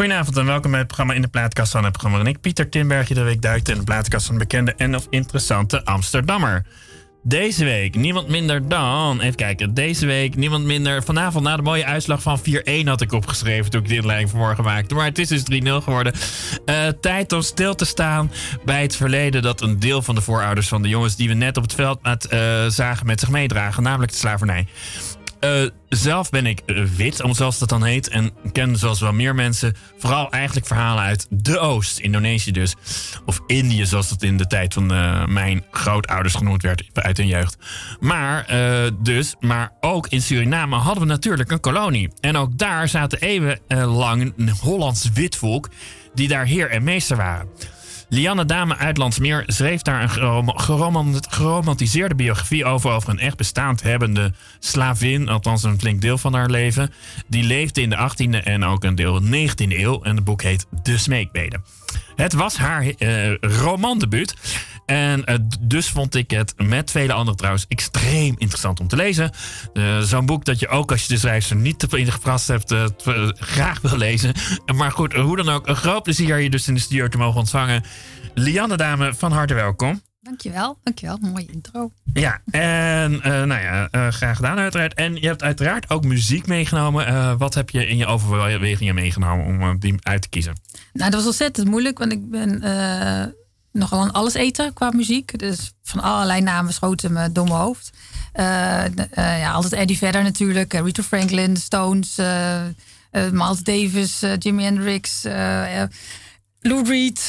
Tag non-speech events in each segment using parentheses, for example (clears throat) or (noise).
Goedenavond en welkom bij het programma In de Plaatkast van het programma. Ik, Pieter Timberg, iedere week duikt in de plaatkast van een bekende en of interessante Amsterdammer. Deze week niemand minder dan. Even kijken. Deze week niemand minder. Vanavond na de mooie uitslag van 4-1 had ik opgeschreven toen ik dit lijn vanmorgen maakte. Maar het is dus 3-0 geworden. Uh, tijd om stil te staan bij het verleden dat een deel van de voorouders van de jongens die we net op het veld uh, zagen met zich meedragen, namelijk de slavernij. Uh, zelf ben ik wit, zoals dat dan heet. En ken zoals wel meer mensen vooral eigenlijk verhalen uit de Oost, Indonesië dus. Of Indië, zoals dat in de tijd van uh, mijn grootouders genoemd werd uit hun jeugd. Maar uh, dus, maar ook in Suriname hadden we natuurlijk een kolonie. En ook daar zaten eeuwenlang een Hollands witvolk die daar heer en meester waren. Lianne Dame uit Landsmeer schreef daar een geromantiseerde biografie over. Over een echt bestaand hebbende slavin. Althans, een flink deel van haar leven. Die leefde in de 18e en ook een deel 19e eeuw. En het boek heet De Smeekbeden. Het was haar uh, romandebuut. En uh, dus vond ik het met vele anderen trouwens extreem interessant om te lezen. Uh, Zo'n boek dat je ook als je de schrijfster niet in de geprast hebt, uh, graag wil lezen. Maar goed, hoe dan ook, een groot plezier je dus in de studio te mogen ontvangen. Lianne Dame, van harte welkom. Dankjewel, dankjewel. Mooie intro. Ja, en nou ja, graag gedaan uiteraard. En je hebt uiteraard ook muziek meegenomen. wat heb je in je overwegingen meegenomen om die uit te kiezen? Nou, dat was ontzettend moeilijk, want ik ben nogal een alles eten qua muziek. Dus van allerlei namen schoten me domme hoofd. Uh, ja, altijd Eddie Vedder natuurlijk. Rita Franklin, Stones, Miles Davis, Jimi Hendrix... Lou Reed,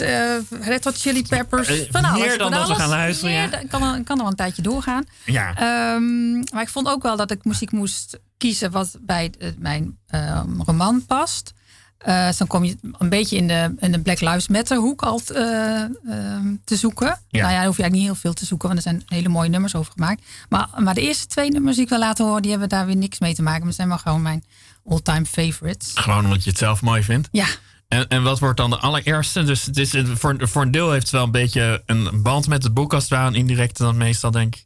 Red Hot Chili Peppers. Van alles. Meer dan dat we gaan luisteren, ja. Kan, er, kan er wel een tijdje doorgaan. Ja. Um, maar ik vond ook wel dat ik muziek moest kiezen wat bij mijn roman past. Uh, dus dan kom je een beetje in de, in de Black Lives Matter hoek al uh, uh, te zoeken. Ja. Nou ja, daar hoef je eigenlijk niet heel veel te zoeken, want er zijn hele mooie nummers over gemaakt. Maar, maar de eerste twee nummers die ik wil laten horen, die hebben daar weer niks mee te maken. Maar zijn maar gewoon mijn all-time favorites. Gewoon omdat je het zelf mooi vindt? Ja. En, en wat wordt dan de allereerste? Dus het is, voor, voor een deel heeft het wel een beetje een band met het boek, als het ware, indirect dan meestal, denk ik.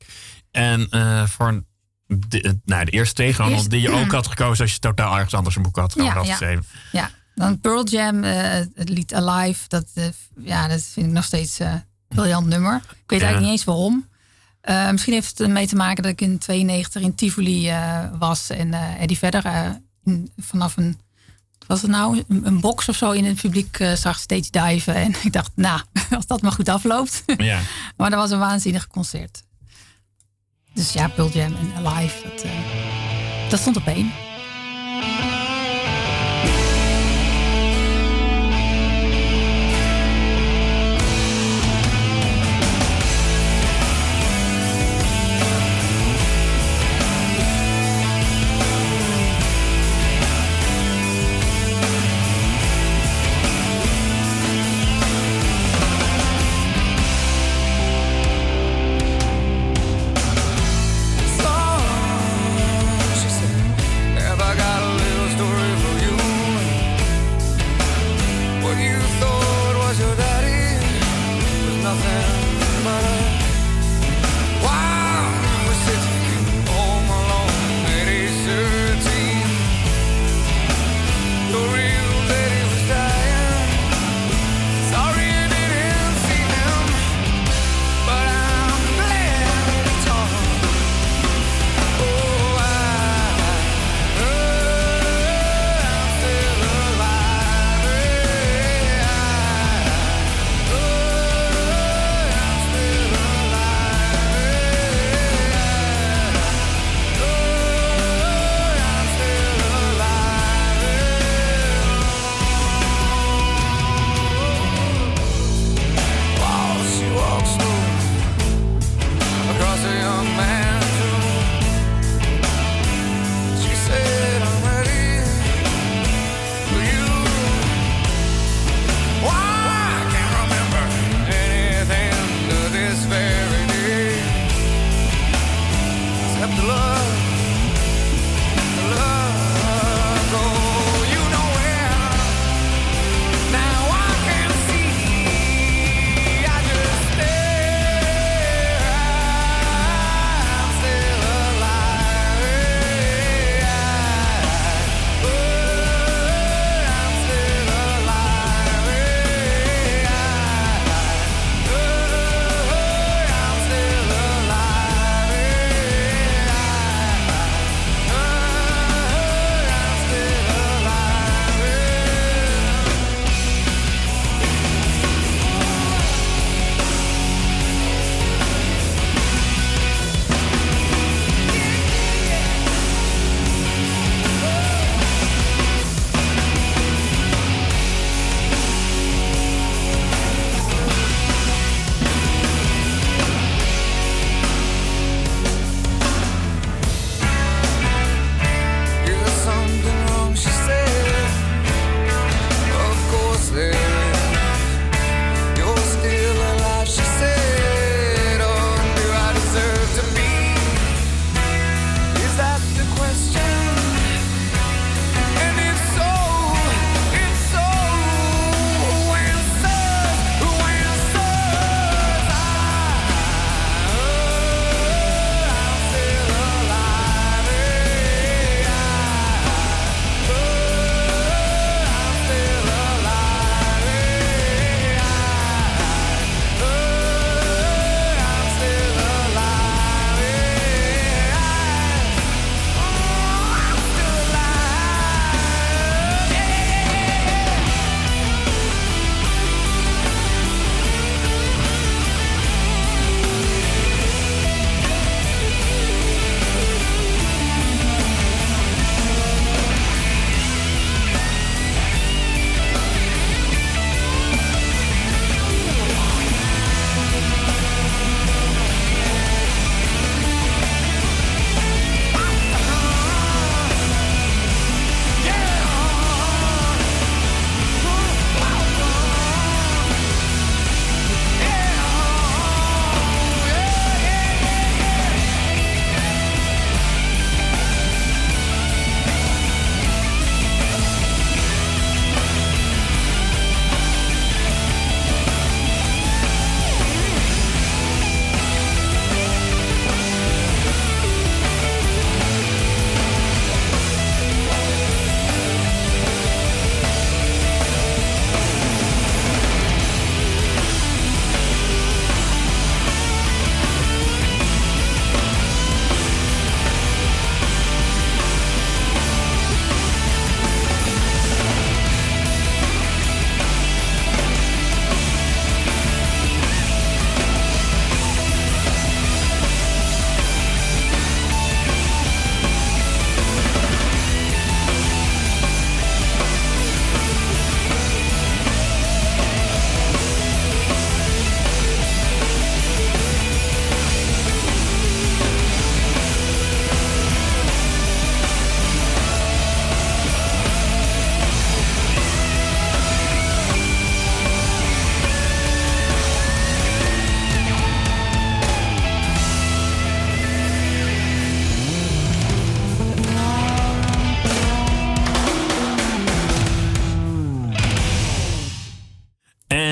En voor een de, nou, de eerste twee, gewoon die je ook had gekozen als je totaal ergens anders een boek had gewoon ja, afgeschreven. Ja. Dan Pearl Jam, uh, het lied Alive. Dat, uh, ja, dat vind ik nog steeds uh, een briljant nummer. Ik weet eigenlijk niet eens waarom. misschien heeft het ermee te maken dat ik in 92 in Tivoli was. En Eddie verder vanaf een, was het nou, een, een, box of zo in het publiek zag steeds diven. En ik dacht, nou, (laughs) als dat maar goed afloopt. Ja. (laughs) maar dat was een waanzinnig concert. Dus ja, Pearl Jam en Alive, dat, dat stond op één.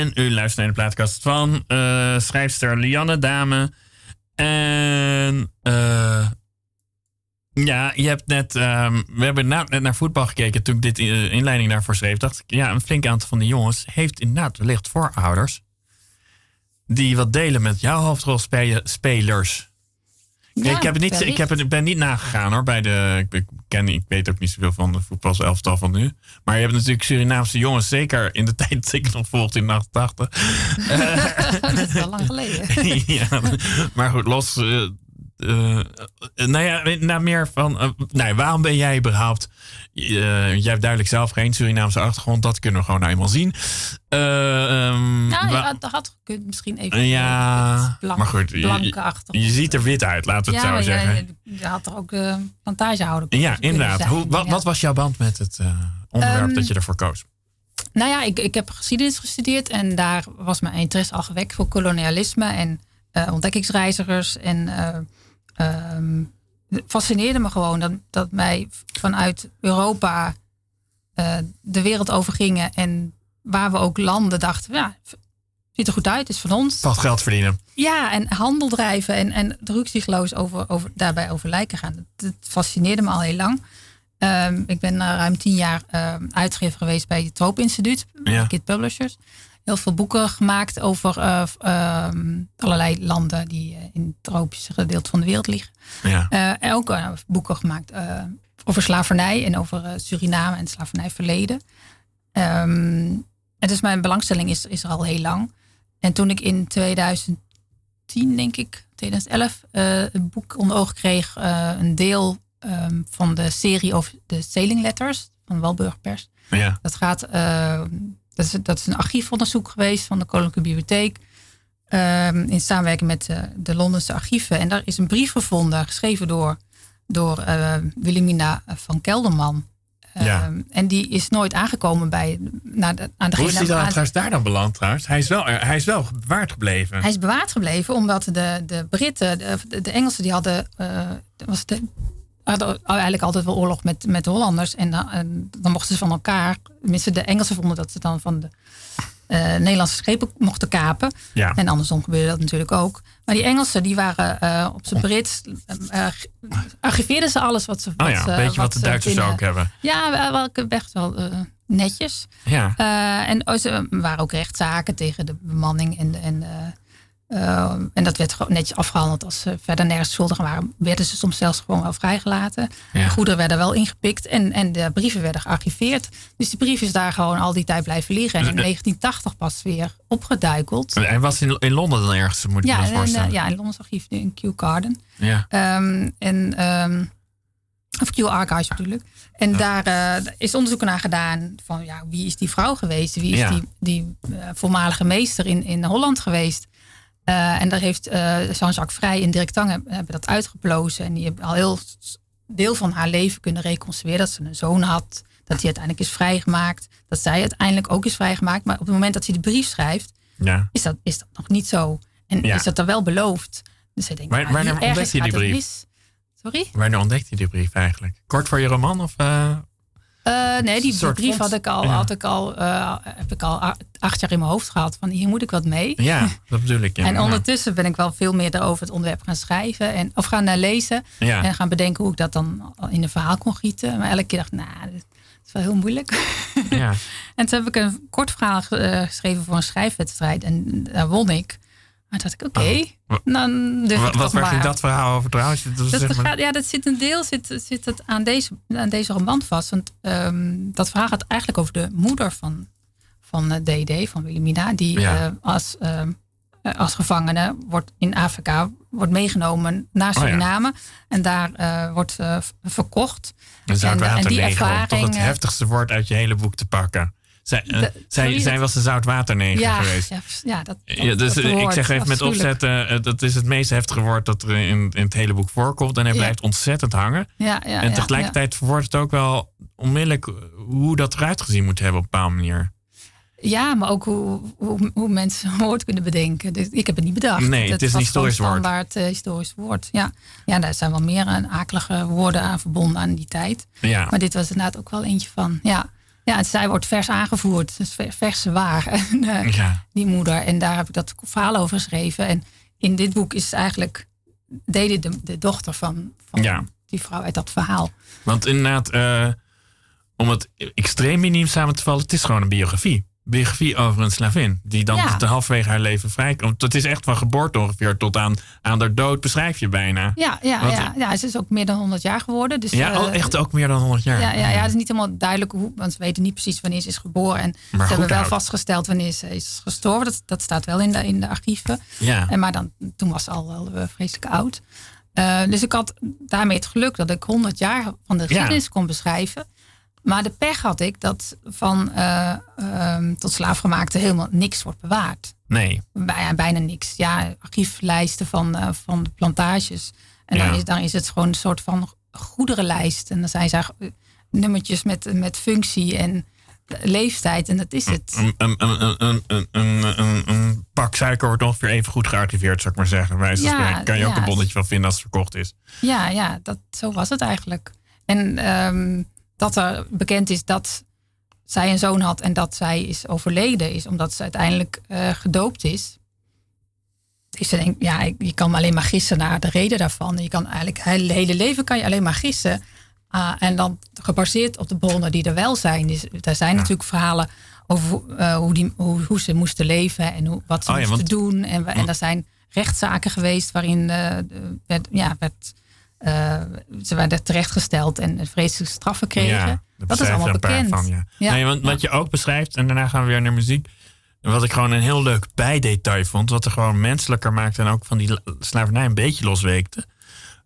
En u luistert naar de plaatkast van uh, schrijfster Lianne Dame. En uh, ja, je hebt net. Um, we hebben net naar voetbal gekeken toen ik dit inleiding daarvoor schreef. Dacht ik, ja, een flink aantal van die jongens heeft inderdaad wellicht voorouders. Die wat delen met jouw hoofdrolspelers. Ja, ik, heb niet, ik heb het, ben niet nagegaan hoor. Bij de, ik, ken, ik weet ook niet zoveel van de voetbalselftal van nu. Maar je hebt natuurlijk Surinaamse jongens, zeker in de (laughs) tijd dat ik nog volgde in 88. (laughs) dat is al lang geleden. (laughs) ja, maar goed, los. Uh, uh, nou ja, nou meer van. Uh, nou, waarom ben jij überhaupt uh, jij hebt duidelijk zelf geen Surinaamse achtergrond. Dat kunnen we gewoon nou eenmaal zien. Um, nou, dat had gekund misschien even. Ja, maar goed. Blanke achtergrond. Je, ziet er wit uit, laten we het zo zeggen. Je, had er ook plantagehouder Ja, inderdaad. Hoe, wat, wat, was jouw band met het onderwerp um, dat je ervoor koos? Nou ja, ik, ik heb geschiedenis gestudeerd. En daar was mijn interesse al gewekt voor kolonialisme en ontdekkingsreizigers. En um, fascineerde me gewoon dat, dat wij vanuit Europa uh, de wereld overgingen en waar we ook landen dachten, ja, ziet er goed uit, is van ons. Wat geld verdienen. Ja, en handel drijven en, en rukzichtloos over, over, daarbij over lijken gaan. Dat, fascineerde me al heel lang. Um, ik ben ruim tien jaar uh, uitgever geweest bij het Troop Instituut, ja. Kid Publishers heel veel boeken gemaakt over uh, uh, allerlei landen die uh, in het tropische gedeelte van de wereld liggen. Ja. en ook boeken gemaakt over slavernij en over Suriname en slavernijverleden. Um, en dus mijn belangstelling is, is er al heel lang. En toen ik in 2010, denk ik, 2011, een boek onder ogen kreeg, een deel um, van de serie over de Sailing Letters van Walburg Pers. Ja. Dat gaat dat is, dat is een archiefonderzoek geweest van de Koninklijke Bibliotheek. Ehm, in samenwerking met uh, de Londense archieven. En daar is een brief gevonden, geschreven door, door uh, Wilhelmina van Kelderman. Ja. Ehm, en die is nooit aangekomen bij naar de, aan de Hoe is dan trouwens daar dan beland trouwens? Hij is wel, hij is wel bewaard gebleven. Hij is bewaard gebleven omdat de, de Britten, de, de Engelsen, die hadden, uh, was de, hadden eigenlijk altijd wel oorlog met, met de Hollanders. En dan, en dan mochten ze van elkaar, tenminste de Engelsen vonden dat ze dan van de uh, Nederlandse schepen mochten kapen. Ja. En andersom gebeurde dat natuurlijk ook. Maar die Engelsen die waren uh, op zijn Brits, uh, archiveerden ze alles wat ze. Oh ja, een beetje wat, de Duitsers ook hebben. Ja, wel, echt wel netjes. Ja. en oh, ze waren ook rechtszaken tegen de bemanning en, en uh, en dat werd netjes afgehandeld. Als ze verder nergens schuldig waren, werden ze soms zelfs gewoon wel vrijgelaten. Ja. De goederen werden wel ingepikt en, en de brieven werden gearchiveerd. Dus die brief is daar gewoon al die tijd blijven liggen. En in 1980 pas weer opgeduikeld. En was in, in Londen dan ergens, moet ja, je me voorstellen? ja, in Londens archief, in Kew Garden. Ja. Um, en, um, of Kew Archives natuurlijk. En ja. daar uh, is onderzoek naar gedaan van ja, wie is die vrouw geweest? Wie is ja. die, die uh, voormalige meester in, in Holland geweest? Uh, en daar heeft uh, Jean-Jacques Vrij en Dirk Tang hebben, dat uitgeplozen. En die hebben al heel deel van haar leven kunnen reconstrueren. Dat ze een zoon had, dat hij uiteindelijk is vrijgemaakt. Dat zij uiteindelijk ook is vrijgemaakt. Maar op het moment dat hij de brief schrijft, ja. is, dat, is dat nog niet zo. En ja. is dat er wel beloofd. Dus hij denkt, Waar, nou, wanneer ontdekt hij die brief? Sorry? Wanneer ontdekt hij die brief eigenlijk? Kort voor je roman? Of, uh... Uh, nee, die, brief had ik al, ja. had ik al, uh, heb ik al acht jaar in mijn hoofd gehad. Van hier moet ik wat mee. Ja, (laughs) dat bedoel ik. Ja. en ondertussen ben ik wel veel meer over het onderwerp gaan schrijven. En, of gaan lezen. Ja. En gaan bedenken hoe ik dat dan in een verhaal kon gieten. Maar elke keer dacht ik, nou, dit is wel heel moeilijk. Ja. (laughs) en toen heb ik een kort verhaal geschreven voor een schrijfwedstrijd. En daar won ik. Maar dacht ik, oké, okay, oh. dan durf Wat, wat ging dat verhaal over trouwens? Dat, dat zeg maar... Ja, dat zit een deel zit, zit het aan, deze, aan deze roman vast. Want um, dat verhaal gaat eigenlijk over de moeder van, van DD, uh, van Wilhelmina. Die ja. uh, als, uh, als gevangene wordt in Afrika wordt meegenomen naar Suriname. Oh ja. En daar uh, wordt verkocht. En, en, en die ervaring... Toch het heftigste woord uit je hele boek te pakken. Zij, uh, zij, zij was de zoutwaterneger ja, geweest. Ja, ja, dat, ja, dus dat ik zeg even met opzet, uh, dat is het meest heftige woord dat er in, in het hele boek voorkomt. En hij blijft ontzettend hangen. Ja, ja, en tegelijkertijd wordt het ook wel onmiddellijk hoe dat eruit gezien moet hebben op een bepaalde manier. Ja, maar ook hoe, hoe, hoe mensen een woord kunnen bedenken. Dus ik heb het niet bedacht. Nee, het, is een historisch woord. Standaard uh, historisch woord. Ja. ja, daar zijn wel meer akelige woorden aan verbonden aan die tijd. Ja. Maar dit was inderdaad ook wel eentje van. Ja. Ja, zij wordt vers aangevoerd. Dus verse waar. (laughs) En, uh, ja. Die moeder. En daar heb ik dat verhaal over geschreven. En in dit boek is eigenlijk Dede de, de dochter van, van ja. die vrouw uit dat verhaal. Want inderdaad, uh, om het extreem miniem samen te vallen, het is gewoon een biografie biografie over een slavin. Die dan ja. halverwege haar leven vrijkomt. Het is echt van geboorte ongeveer tot aan, aan haar dood beschrijf je bijna. Ja, ja, ja, ja. Ze is ook meer dan 100 jaar geworden. Dus, ja, uh, echt ook meer dan 100 jaar. Ja, ja, ja, het is niet helemaal duidelijk hoe. Want ze weten niet precies wanneer ze is geboren. En maar ze hebben wel vastgesteld wanneer ze is gestorven. Dat, dat staat wel in de, in de archieven. Ja. En maar dan, toen was ze al wel uh, vreselijk oud. Uh, dus ik had daarmee het geluk dat ik 100 jaar van de geschiedenis kon beschrijven. Maar de pech had ik dat van uh, um, tot slaafgemaakte helemaal niks wordt bewaard. Nee. Bij, bijna niks. Ja, archieflijsten van, uh, van de plantages. En dan, is, dan is het gewoon een soort van goederenlijst. En dan zijn ze nummertjes met, met functie en leeftijd. En dat is het. Een, een, een, een, een pak suiker wordt ongeveer even goed gearchiveerd, zou ik maar zeggen. Ja, kan je ook een bonnetje van vinden als het verkocht is. Ja, ja dat, zo was het eigenlijk. En um, dat er bekend is dat zij een zoon had en dat zij is overleden is, omdat ze uiteindelijk uh, gedoopt is. Is ze denk, ja, je kan alleen maar gissen naar de reden daarvan. Je kan eigenlijk het hele leven kan je alleen maar gissen. Uh, en dan gebaseerd op de bronnen die er wel zijn. Dus, er zijn natuurlijk verhalen over uh, hoe, die, hoe, hoe, ze moesten leven en hoe, wat ze oh, ja, moesten doen. En, en er zijn rechtszaken geweest waarin werd, ja, werd uh, ze werden terechtgesteld en vreselijke straffen kregen. dat is allemaal bekend. Van, ja. Nee, want wat je ook beschrijft, en daarna gaan we weer naar muziek. Wat ik gewoon een heel leuk bijdetail vond, wat er gewoon menselijker maakte en ook van die slavernij een beetje losweekte,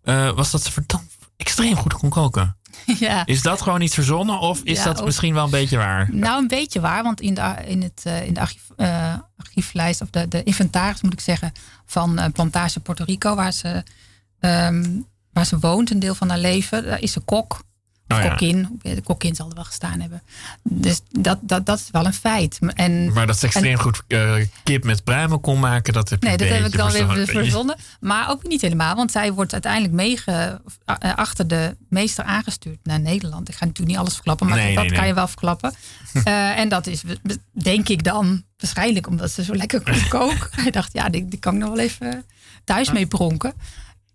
uh, was dat ze verdomd extreem goed kon koken. (laughs) Ja. Is dat gewoon iets verzonnen of is dat misschien wel een beetje waar? Nou, een beetje waar, want in de, in het, uh, in de archief, uh, archieflijst, of de, de inventaris moet ik zeggen, van uh, Plantage Puerto Rico, waar ze um, waar ze woont, een deel van haar leven, daar is ze kok. Kokkin. De kokkin zal er wel gestaan hebben. Dus dat, dat, dat is wel een feit. En, maar dat ze extreem goed uh, kip met pruimen kon maken, dat heb Nee, dat heb ik dan weer (laughs) verzonnen. Maar ook niet helemaal, want zij wordt uiteindelijk meege, uh, achter de meester aangestuurd naar Nederland. Ik ga natuurlijk niet alles verklappen, maar nee, dat nee, kan je wel verklappen. uh, (laughs) en dat is, denk ik dan, waarschijnlijk omdat ze zo lekker kon koken. (laughs) Hij dacht, ja, die, die kan ik nog wel even thuis mee pronken.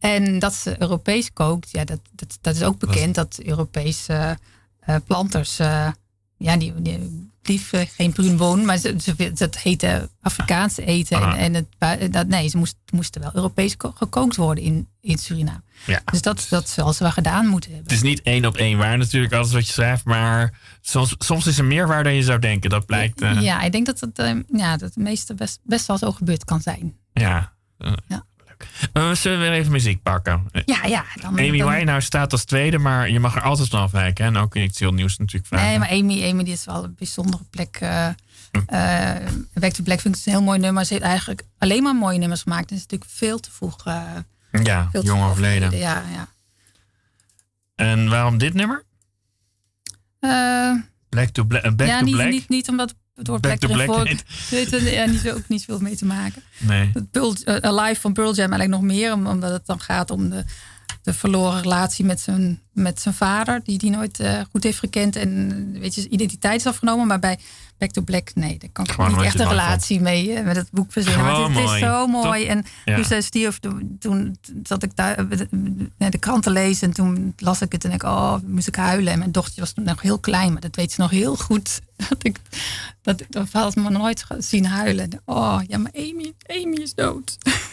En dat ze Europees kookt, ja, dat, dat, dat is ook bekend dat Europese uh, planters, uh, ja, die, die liever geen bruin maar ze, ze, dat heette Afrikaanse eten. En, en het, dat, nee, ze moest, moesten wel Europees gekookt worden in, in Suriname. Ja. Dus dat, dat zal ze wel gedaan moeten hebben. Het is niet één op één waar natuurlijk, alles wat je schrijft, maar soms, soms is er meer waar dan je zou denken. Dat blijkt. Ja, ik denk dat het, ja, dat het meeste best, best wel zo gebeurd kan zijn. Ja. ja. Uh, zullen we weer even muziek pakken? Ja, ja. Dan, Amy dan... Winehouse staat als tweede, maar je mag er altijd van afwijken. En ook in heel nieuws natuurlijk vragen. Nee, maar Amy, Amy die is wel een bijzondere plek. Uh, uh, Back to Black vind ik een heel mooi nummer. Ze heeft eigenlijk alleen maar mooie nummers gemaakt. Het is natuurlijk veel te vroeg. Uh, ja, veel jong overleden. Ja, ja. En waarom dit nummer? Black to Black. Back ja, to niet, Black? Niet, niet omdat door Black, Black to Black. Er ja, niet, ook niet veel mee te maken. Nee. Pearl, uh, Alive van Pearl Jam eigenlijk nog meer, omdat het dan gaat om de, de verloren relatie met zijn, met zijn vader, die die nooit uh, goed heeft gekend en weet je, identiteit is afgenomen. Maar bij Back to Black, nee, daar kan ik niet echt een relatie mee uh, met het boek verzinnen. Maar het, het, is zo mooi. En ja. toen zij stierf, toen, toen zat ik daar uh, de krant te lezen en toen las ik het en ik, oh, moest ik huilen. En mijn dochter was toen nog heel klein, maar dat weet ze nog heel goed. (laughs) Dat ik dat, dat had me nooit zien huilen. Oh, ja, maar Amy, Amy is dood. (laughs)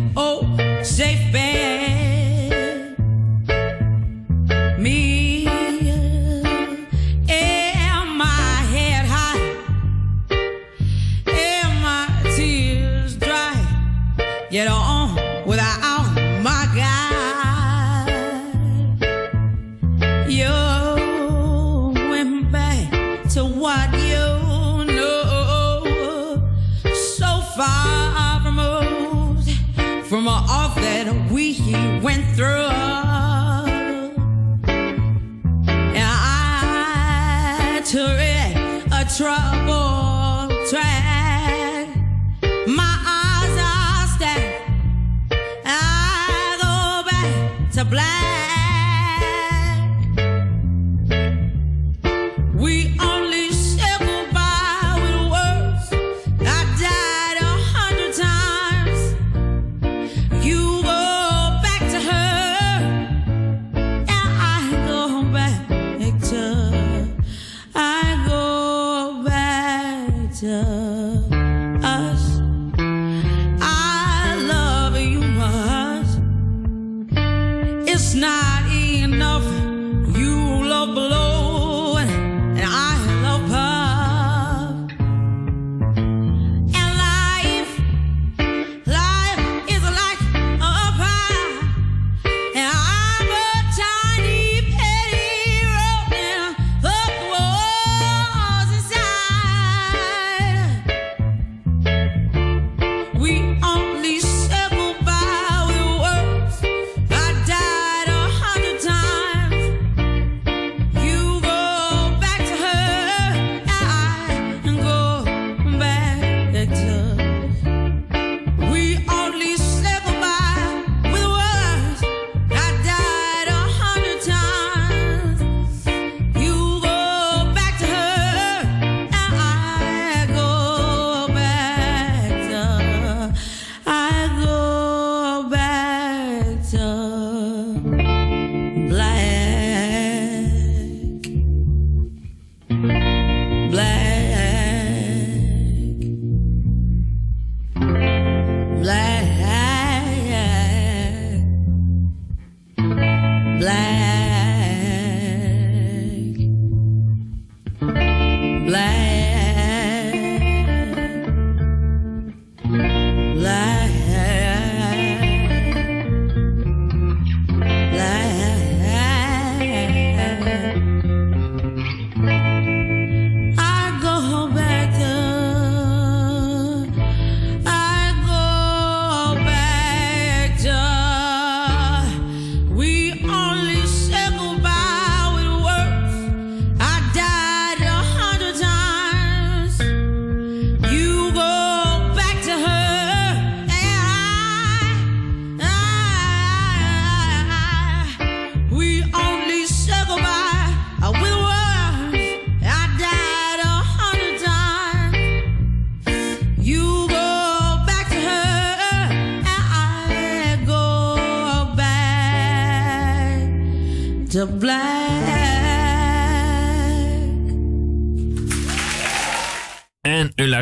through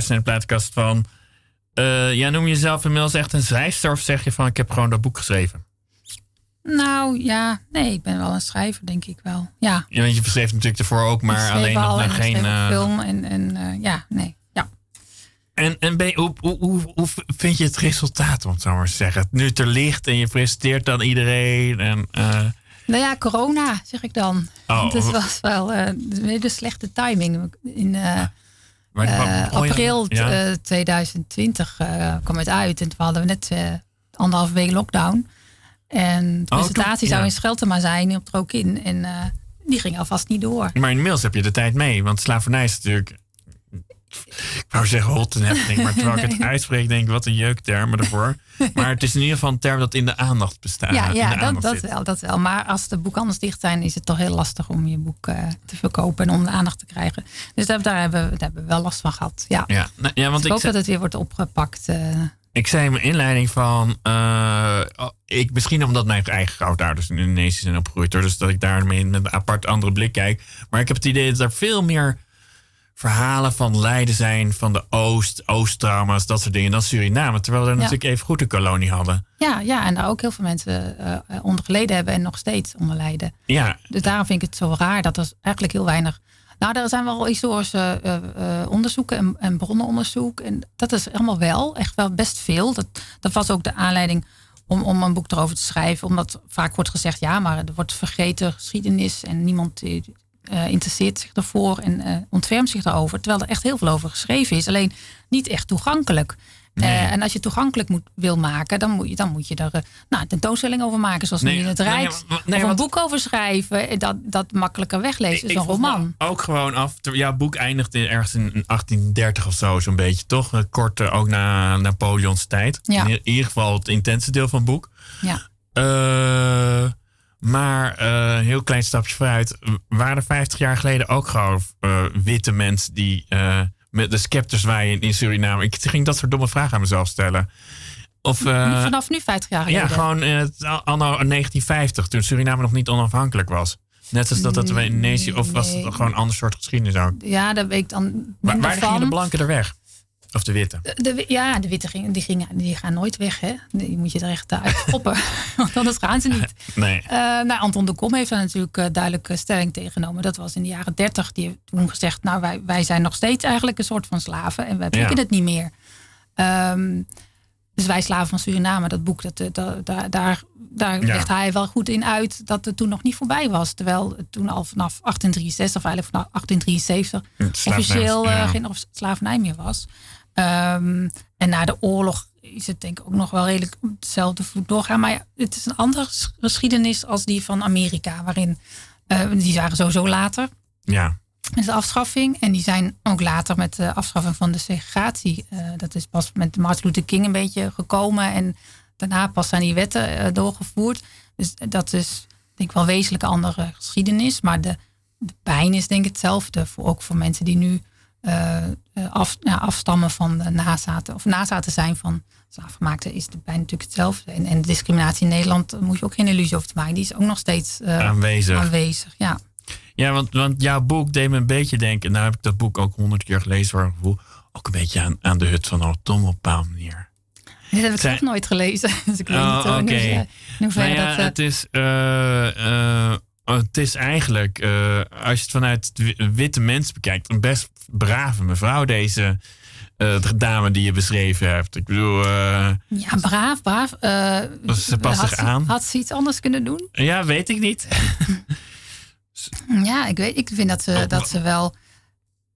Naar de plaatkast van... eh ja, noem je jezelf inmiddels echt een schrijfster of zeg je van... ik heb gewoon dat boek geschreven? Nou ja, nee, ik ben wel een schrijver, denk ik wel. Ja. Ja, want je beschreef natuurlijk ervoor ook, maar alleen nog naar geen... eh, film en, en eh, ja, nee. Ja. En, en ben je- hoe, hoe, hoe, hoe vind je het resultaat, om het zo maar te zeggen? Nu er ligt en je presenteert dan iedereen. En, Nou ja, corona, zeg ik dan. Oh. (laughs) Het was wel hele slechte timing. In maar eh, oh april ja. eh, 2020 eh, kwam het uit. En toen hadden we net anderhalve week lockdown. En de Oh, presentatie toen- zou in Scheltema zijn op er ook in. En die ging alvast niet door. Maar inmiddels heb je de tijd mee, want slavernij is natuurlijk... Ik wou zeggen hot happening, maar terwijl ik het (laughs) uitspreek denk ik, wat een jeukterm ervoor. Maar het is in ieder geval een term dat in de aandacht bestaat. ja, in ja dat, aandacht dat wel, dat wel. Maar als de boekhandels dicht zijn, is het toch heel lastig om je boek eh, te verkopen en om de aandacht te krijgen. Dus daar, daar, hebben, we, daar hebben we wel last van gehad. Ja. Ja, nou, ja want Dus ik ik, hoop dat het weer wordt opgepakt. eh. ik zei in mijn inleiding van... eh, oh, ik, misschien omdat mijn eigen grootouders in Indonesië zijn opgegroeid. Dus dat ik daarmee met een apart andere blik kijk. Maar ik heb het idee dat er veel meer verhalen van lijden zijn... van de Oost, Oosttrauma's, dat soort dingen... dan Suriname. Terwijl we er Ja. natuurlijk even goed een kolonie hadden. Ja, ja, en daar ook heel veel mensen eh, onder geleden hebben en nog steeds onder lijden. Ja, Dus daarom vind ik het zo raar dat er eigenlijk heel weinig. Nou, er zijn wel historische eh, eh, onderzoeken en, en bronnenonderzoek. En dat is allemaal wel, echt wel best veel. Dat, dat was ook de aanleiding om, om een boek erover te schrijven. Omdat vaak wordt gezegd, ja, maar er wordt vergeten geschiedenis en niemand eh, interesseert zich ervoor en eh, ontfermt zich daarover. Terwijl er echt heel veel over geschreven is, alleen niet echt toegankelijk. Nee. Eh, en als je toegankelijk moet, wil maken, dan moet je, dan moet je er eh, nou, een tentoonstelling over maken, zoals Nee, nu in het Rijks. nee, of een boek over schrijven, dat, dat makkelijker weglezen. Ik een roman. Ook gewoon af. Ja, boek eindigt in, ergens in 1830 of zo, zo'n beetje, toch? Kort ook na Napoleons tijd. Ja. In, ieder geval het intense deel van het boek. Ja. Heel klein stapje vooruit. Waren er 50 jaar geleden ook gewoon eh, witte mensen die eh, met de scepters waaien in Suriname? Ik ging dat soort domme vragen aan mezelf stellen. Of, eh, Vanaf nu 50 jaar geleden. ja, gewoon anno 1950, toen Suriname nog niet onafhankelijk was. Net als dat het een Indonesië, of was het gewoon een ander soort geschiedenis ook? Ja, daar weet ik dan Waar, waar gingen de blanken er weg? Of de witte? De, wi- ja, de witte gingen, die, die gaan nooit weg. Hè? Die moet je er echt uit stoppen. (laughs) Want anders gaan ze niet. (laughs) Nee. Eh, nou, Anton de Kom heeft daar natuurlijk eh, duidelijk eh, stelling tegenomen. Dat was in de jaren dertig. Die heeft toen gezegd, nou wij, wij zijn nog steeds eigenlijk een soort van slaven. En wij pikken Ja. het niet meer. Ehm, dus wij slaven van Suriname, dat boek, dat, eh, dat, daar, daar, daar Ja. legt hij wel goed in uit dat het toen nog niet voorbij was. Terwijl het toen al vanaf 1863, of eigenlijk vanaf 1873, Het slavernij- officieel eh, ja. geen slavernij meer was. Ehm, en na de oorlog is het denk ik ook nog wel redelijk op hetzelfde voet doorgaan. Maar ja, het is een andere ges- geschiedenis als die van Amerika. Waarin, eh, die waren sowieso later Ja. met de afschaffing. En die zijn ook later met de afschaffing van de segregatie. eh, dat is pas met Martin Luther King een beetje gekomen. En daarna pas zijn die wetten eh, doorgevoerd. Dus dat is denk ik wel wezenlijk een andere geschiedenis. Maar de, de pijn is denk ik hetzelfde. Voor, ook voor mensen die nu af, ja, afstammen van de nazaten. Of nazaten zijn van slaafgemaakten is pijn natuurlijk hetzelfde. En, discriminatie in Nederland moet je ook geen illusie over te maken. Die is ook nog steeds eh, Aanwezig. aanwezig. Ja. Ja, want, want jouw boek deed me een beetje denken. Nou heb ik dat boek ook honderd keer gelezen voor een gevoel. Ook een beetje aan, aan de hut van Otom op een bepaalde manier. Dit heb ik zelf nooit gelezen. (laughs) Dus ik weet Oh, niet eh, in hoeverre Nou ja, dat... eh, het, is, eh, eh, het is eigenlijk, eh, als je het vanuit witte mens bekijkt, een best brave mevrouw, deze eh, dame die je beschreven hebt. Ik bedoel, eh, ja, braaf, braaf. ze past zich aan. Had ze iets anders kunnen doen? ja, weet ik niet. Ja, ik, weet, ik vind dat ze, Oh, dat ze wel...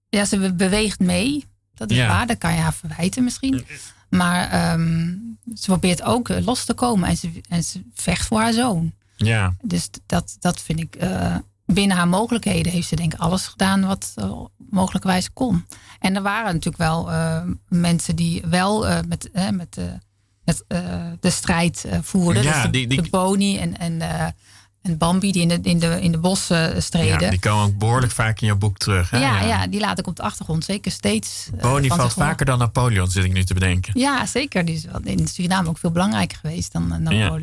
Ja, ze be- beweegt mee. Dat is Ja. waar, dat kan je haar verwijten misschien. Maar ehm, ze probeert ook los te komen. En ze, en ze vecht voor haar zoon. Ja, Dus dat, dat vind ik... eh, binnen haar mogelijkheden heeft ze denk ik alles gedaan wat uh, mogelijkerwijs kon. En er waren natuurlijk wel eh, mensen die wel eh, met, eh, met, eh, met eh, de strijd eh, voerden. Ja, dus de, die- die- de Boni en, en, eh, en Bambi die in de, in de, in de bossen streden. ja, die komen ook behoorlijk vaak in jouw boek terug. Hè? ja, ja, die laat ik op de achtergrond zeker steeds. eh, Boni valt vaker dan Napoleon, zit ik nu te bedenken. Ja, zeker. Die is in Suriname ook veel belangrijker geweest dan eh, Ja.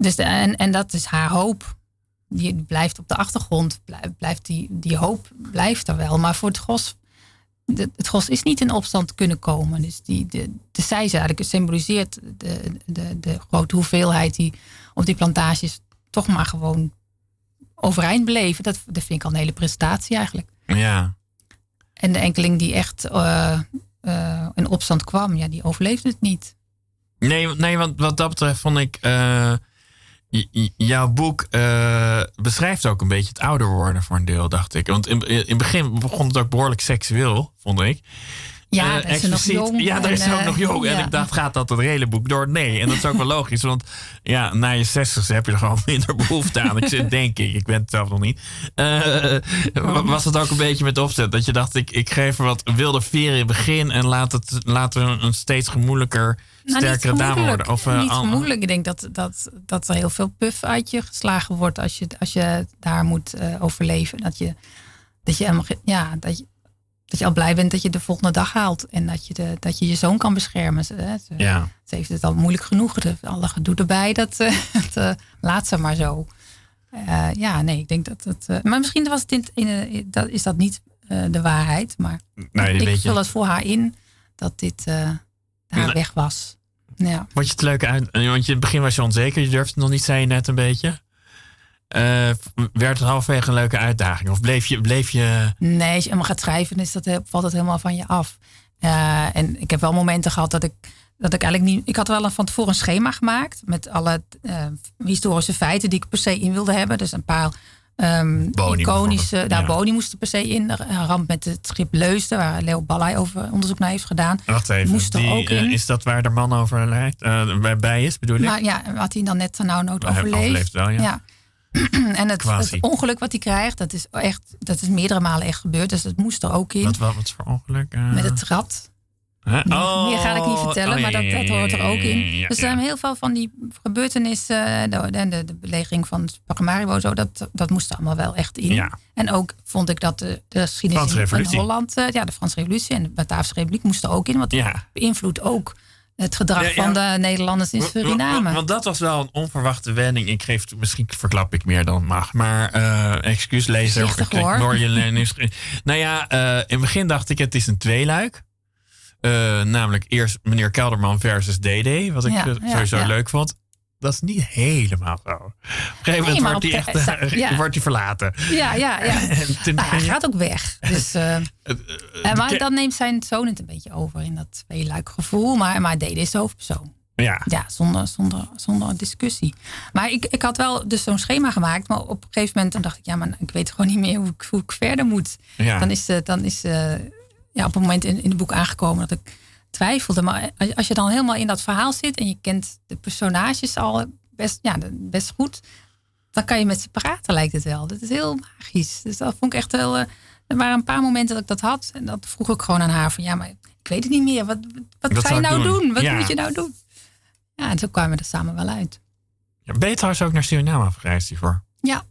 Dus de- en, en dat is haar hoop. Die blijft op de achtergrond. Blij- Blijft die, die hoop blijft er wel. Maar voor het gros, de, het gros is niet in opstand kunnen komen. Dus die, de, de zij ze eigenlijk symboliseert de, de, de grote hoeveelheid die op die plantages toch maar gewoon overeind bleven. Dat, dat vind ik al een hele prestatie eigenlijk. Ja, En de enkeling die echt eh, in opstand kwam, ja, die overleefde het niet. Nee, want- nee, want wat dat betreft vond ik. eh, jouw boek eh, beschrijft ook een beetje het ouder worden voor een deel, dacht ik. Want in, in het begin begon het ook behoorlijk seksueel, vond ik. Ja, Eh, dat is ze nog jong. Ja, daar is ze ook eh, nog jong. En ik dacht, gaat dat het hele boek door? Nee. En dat is ook wel logisch. Want ja, na je zestigste heb je er gewoon (laughs) minder behoefte aan. Ik zit, denk ik. Ik ben het zelf nog niet. Eh, was het ook een beetje met opzet? Dat je dacht, ik, ik geef er wat wilde veren in het begin. En laat het laten we een steeds gemoedelijker, Nou, sterkere dame gemoedelijk. worden. Of, eh, niet gemoedelijk. Ik denk dat, dat, dat er heel veel puff uit je geslagen wordt als je, als je daar moet eh, overleven. Dat je, dat, je ja, dat, je, dat je al blij bent dat je de volgende dag haalt. En dat je, de, dat je je zoon kan beschermen. Ze, hè, ze, Ja. ze heeft het al moeilijk genoeg. De, alle gedoe erbij, dat, eh, (laughs) dat eh, laat ze maar zo. Eh, ja, nee, ik denk dat het... maar misschien was het in, in, dat, is dat niet de waarheid. Maar Nee, ik vul het voor haar in dat dit haar weg was. Ja. Vond je het leuk uit? Want je, in het begin was je onzeker. Je durfde het nog niet, zei je net een beetje. Eh, werd het halverwege een leuke uitdaging? Of bleef je... Bleef je Nee, als je helemaal gaat schrijven, dan is dat, valt het helemaal van je af. Eh, en ik heb wel momenten gehad dat ik, dat ik eigenlijk niet. Ik had wel een, van tevoren een schema gemaakt met alle eh, historische feiten die ik per se in wilde hebben. Dus een paar ehm Boni iconische. Nou, ja. Boni moest er per se in. De ramp met het schip Leusden, waar Leo Ballay over onderzoek naar heeft gedaan. Wacht even. Moest er die, ook in. is dat waar de man overlijdt? eh, bij, bij is, bedoel ik? Maar ja, had hij dan net nou nood overleefd? overleeft wel, ja. (clears throat) en het, ongeluk wat hij krijgt, dat is echt, dat is meerdere malen echt gebeurd. Dus dat moest er ook in. Wat, wat, wat voor ongeluk? eh? Met het rad. Huh? Oh, Meer ga ik niet vertellen, oh, ja, maar dat, hoort er ook in. ja, dus ja. ehm, heel veel van die gebeurtenissen, de, de, de, belegering van Paramaribo, zo, dat, dat moest er allemaal wel echt in. En ook vond ik dat de, de geschiedenis in- in Revolutie. Holland, eh, ja, de Franse Revolutie en de Bataafse Republiek moesten er ook in, want dat beïnvloedt ook het gedrag Ja, ja. van de Nederlanders in Suriname. Want, dat was wel een onverwachte wending. Ik geef, misschien verklap ik meer dan mag. Maar eh excuus lezer. Voorzichtig, ik hoor. Nou ja, eh, in het begin dacht ik het is een tweeluik. Eh, namelijk eerst meneer Kelderman versus DD. Wat ik Ja, sowieso leuk vond. Dat is niet helemaal zo. Op een gegeven moment wordt hij echt eh, ja. wordt hij verlaten. Ja, ja, ja. (laughs) Nou, hij gaat ook weg. Dus, eh, en maar dan neemt zijn zoon het een beetje over in dat tweeluik gevoel. Maar, maar Dede is de hoofdpersoon. Ja. Ja, zonder, zonder, zonder discussie. Maar ik, ik had wel dus zo'n schema gemaakt. Maar op een gegeven moment dan dacht ik... ja, maar ik weet gewoon niet meer hoe ik, hoe ik verder moet. Ja. Dan is, eh, dan is eh, ja, op een moment in, in het boek aangekomen dat ik twijfelde. Maar als, je dan helemaal in dat verhaal zit... en je kent de personages al best, ja, best goed... dan kan je met ze praten, lijkt het wel. Dat is heel magisch. Dus dat vond ik echt wel... eh, er waren een paar momenten dat ik dat had. En dat vroeg ik gewoon aan haar van... ja, maar ik weet het niet meer. Wat, wat, Wat ga je nou doen? doen? Wat Ja. moet je nou doen? Ja, en zo kwamen we er samen wel uit. Ja, je trouwens ook naar Suriname afgereisd hiervoor? Ja,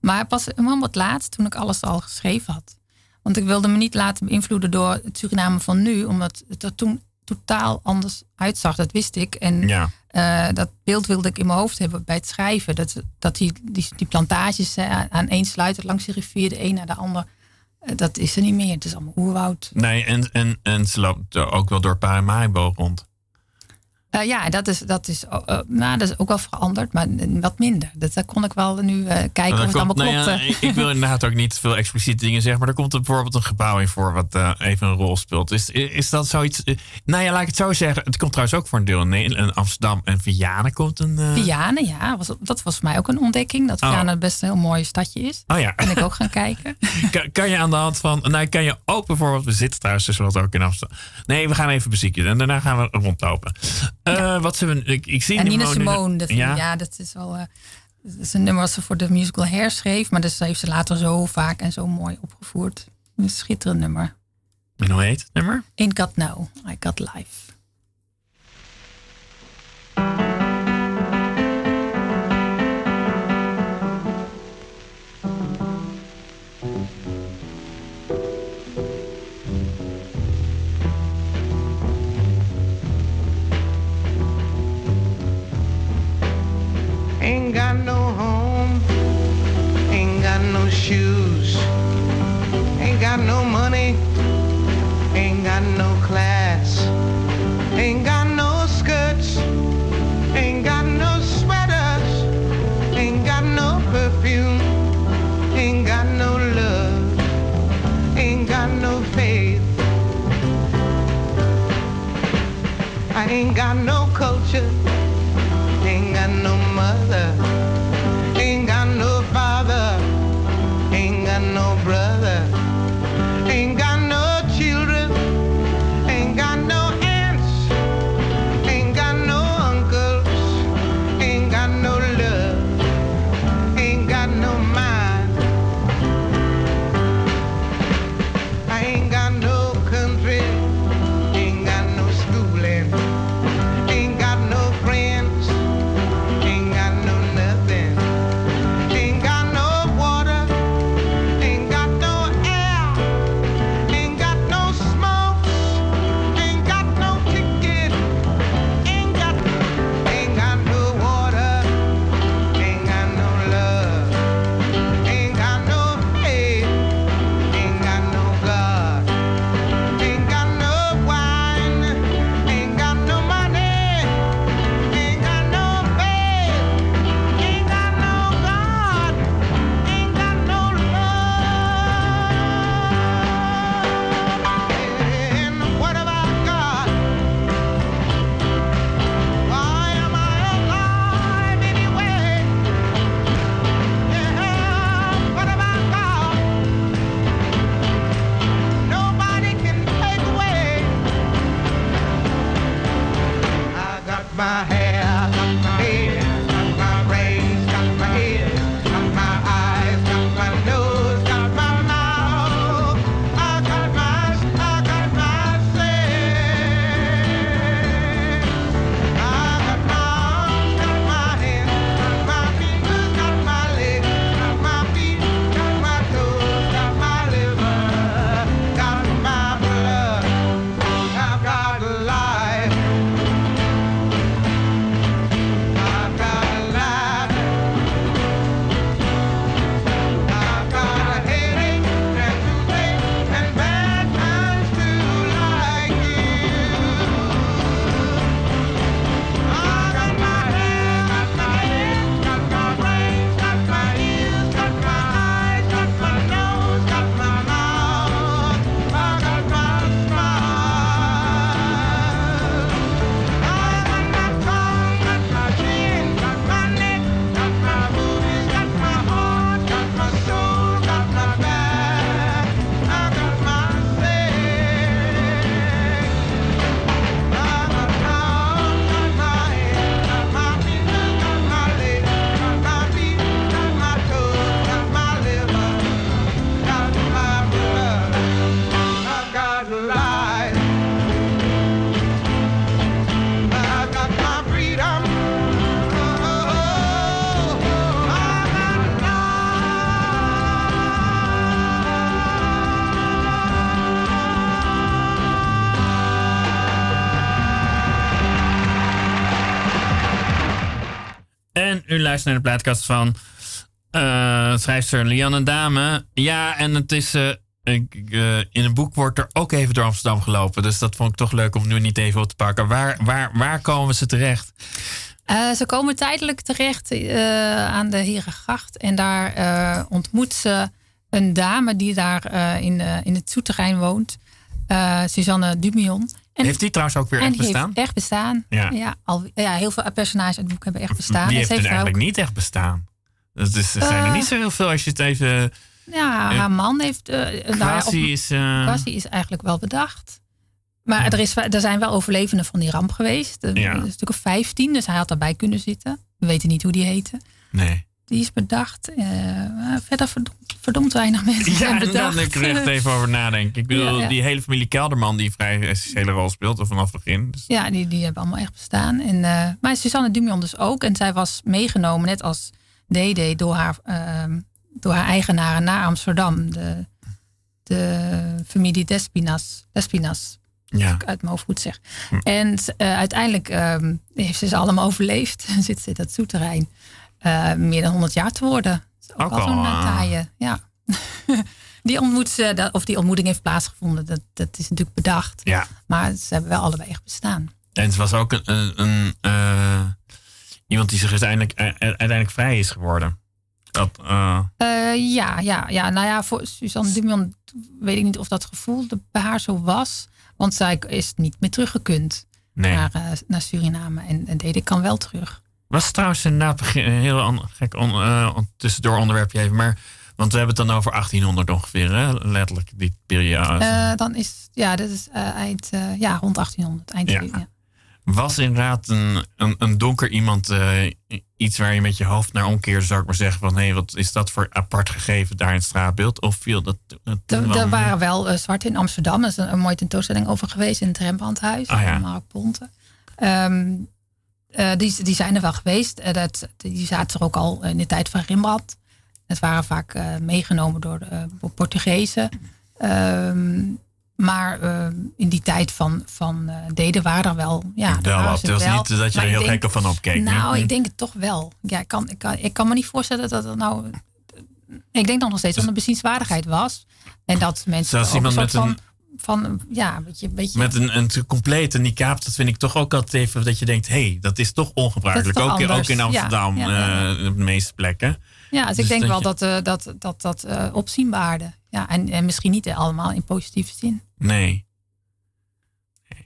maar pas helemaal wat laat, toen ik alles al geschreven had. Want ik wilde me niet laten beïnvloeden door het Suriname van nu, omdat het er toen totaal anders uitzag. Dat wist ik. En Ja. eh, dat beeld wilde ik in mijn hoofd hebben bij het schrijven. Dat, dat die, die, die plantages aan één sluiten langs de rivier, de een naar de ander. eh, dat is er niet meer. Het is allemaal oerwoud. Nee, en, en, en ze loopt ook wel door Paramaribo rond. Eh, ja, dat is, dat, is, eh, eh, nou, dat is ook wel veranderd, maar wat minder. Dat, daar kon ik wel nu kijken of het komt- allemaal nou klopte. ja, ik, wil inderdaad ook niet veel expliciete dingen zeggen, maar er komt er bijvoorbeeld een gebouw in voor wat even een rol speelt. Is, is dat zoiets? Nou ja, laat ik het zo zeggen. Het komt trouwens ook voor een deel in Amsterdam en Vianen komt een. Vianen, ja, was, dat was voor mij ook een ontdekking. Dat Oh. Vianen best een heel mooi stadje is. Oh ja. Ben ik ook gaan kijken. (laughs) Kan, kan je aan de hand van. Nou, kan je ook bijvoorbeeld. We zitten trouwens dus wat ook in Amsterdam. Nee, we gaan even bezieken en daarna gaan we rondlopen. Eh, Wat we. Ik, ik zie En Nina Simone- dat, ja. ja? dat is wel. eh, dat is een nummer wat ze voor de musical Hair schreef. Maar dat heeft ze later zo vaak en zo mooi opgevoerd. Een schitterend nummer. En hoe heet het nummer? Ain't Got Now, I Got Life. Got no home, ain't got no shoes, ain't got no money, u luistert naar de plaatkast van eh, schrijfster Lianne Dame. Ja, en het is... eh, ik, eh, in een boek wordt er ook even door Amsterdam gelopen. Dus dat vond ik toch leuk om nu niet even op te pakken. Waar, waar, waar komen ze terecht? Ze komen tijdelijk terecht aan de Herengracht. En daar ontmoet ze een dame die daar in, in het zoeterrein woont. Suzanne Dumion. En, Heeft die trouwens ook weer echt bestaan? echt bestaan. Ja. al, ja, heel veel personages uit het boek hebben echt bestaan. Die heeft heeft daar eigenlijk ook- niet echt bestaan. Dus, dus er zijn er Eh, niet zo heel veel als je het even... Ja, Eh, haar man heeft... eh nou ja, op- Kwasi is... eh, Kwasi is eigenlijk wel bedacht. Maar er, is, er zijn wel overlevenden van die ramp geweest. Er Ja. is een stuk of 15, dus hij had daarbij kunnen zitten. We weten niet hoe die heette. nee. Die is bedacht. Maar verder verdomd, verdomd weinig mensen Ja, zijn bedacht. ik er echt even over nadenken. Ik bedoel, Ja, ja. die hele familie Kelderman die vrij essentiële rol speelt vanaf het begin. Dus, Ja, die, die hebben allemaal echt bestaan. En, eh, maar Suzanne Dumion dus ook. En zij was meegenomen, net als DD, door haar, ehm, door haar eigenaren naar Amsterdam. De, de familie Despinas. Despinas ja. ik uit mijn hoofd goed zeg. En eh, uiteindelijk ehm, heeft ze ze allemaal overleefd. En (laughs) zit ze in dat zoeterrein eh, meer dan 100 jaar te worden. Ook, Ook wel zo'n al, uh, ah. taaie. Ja. (laughs) die, ontmoet of die ontmoeting heeft plaatsgevonden. Dat, dat is natuurlijk bedacht. ja. Maar ze hebben wel allebei echt bestaan. En ze was ook een, een, eh, iemand die zich uiteindelijk, eh, uiteindelijk vrij is geworden. Dat, eh, Eh, ja, ja, ja, nou ja, voor Suzanne Dumion weet ik niet of dat gevoel bij haar zo was. Want zij is niet meer teruggekund nee. naar, eh, naar Suriname. En, en Dede kan wel terug. Was trouwens inderdaad een heel an- gek on, on- tussendoor onderwerpje even. Maar, want we hebben het dan over 1800 ongeveer, hè? letterlijk die periode. Eh, dan is, ja, dat is eh, eind, ja, rond 1800. Eind, Ja. ja. Was inderdaad een, een, een donker iemand iets waar je met je hoofd naar omkeerde, zou ik maar zeggen van hé, hey, wat is dat voor apart gegeven daar in het straatbeeld? Of viel dat, dat Er, wel er waren wel uh, zwarte in Amsterdam. Er is een, een mooie tentoonstelling over geweest in het Rembrandthuis. Ah, ja. Mark Ponte. Ehm, eh, die, die zijn er wel geweest. Eh, dat, die zaten er ook al in de tijd van Rembrandt. Het waren vaak eh, meegenomen door de Portugezen. Ehm, maar in die tijd van, van Deden waren er wel. Ja, wel wat. Het was wel. niet dat je Maar er heel denk- gek van opkeek. Nou, nee? ik denk het toch wel. Ja, ik, kan, ik, kan, ik kan me niet voorstellen dat dat nou. Ik denk dan nog steeds dat het een bezienswaardigheid was. En dat mensen. Ook iemand met een- van, van. Ja, beetje. Beetje Met een, een complete niqab, dat vind ik toch ook altijd even dat je denkt, hé, hey, dat is toch ongebruikelijk. Dat is toch ook, in Amsterdam, ja, ja, ja. eh, op de meeste plekken. ja, dus, dus ik denk dat wel je- dat eh, dat, dat, dat eh, opzien baarde. Ja, en, en misschien niet allemaal in positieve zin. Nee.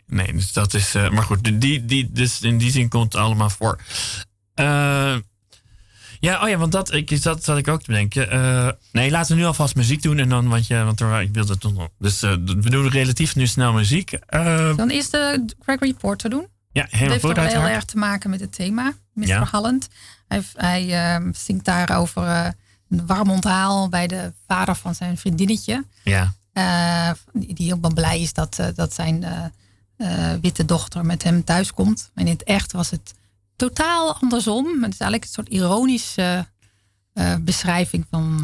Nee, dus dat is. eh, maar goed, die, die, dus in die zin komt het allemaal voor. Ja, oh ja, want dat, ik, dat zat ik ook te bedenken. Eh, nee, laten we nu alvast muziek doen. En dan, want, je, want er, ik wilde toch nog. Dus eh, we doen relatief nu snel muziek. Eh, Dan eerst de Gregory Porter doen. ja, Dat helemaal heeft goed toch heel erg te maken met het thema, Mr. Ja. Holland. Hij, hij eh, zingt daar over een warm onthaal bij de vader van zijn vriendinnetje. Ja, die die wel blij is dat, dat zijn witte dochter met hem thuis komt. En in het echt was het totaal andersom. Het is eigenlijk een soort ironische eh, beschrijving van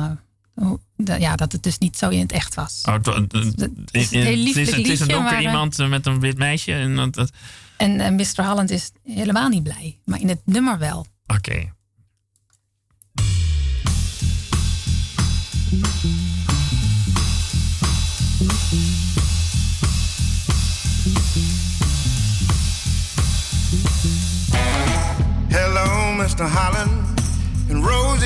eh, de- ja, dat het dus niet zo in het echt was. Oh, het, het- het- Het is een heel het is, lieflijk het is een donker maar, eh, iemand eh, met een wit meisje. En dat, dat- En eh, Mr. Holland is helemaal niet blij, maar in het nummer wel. Oké.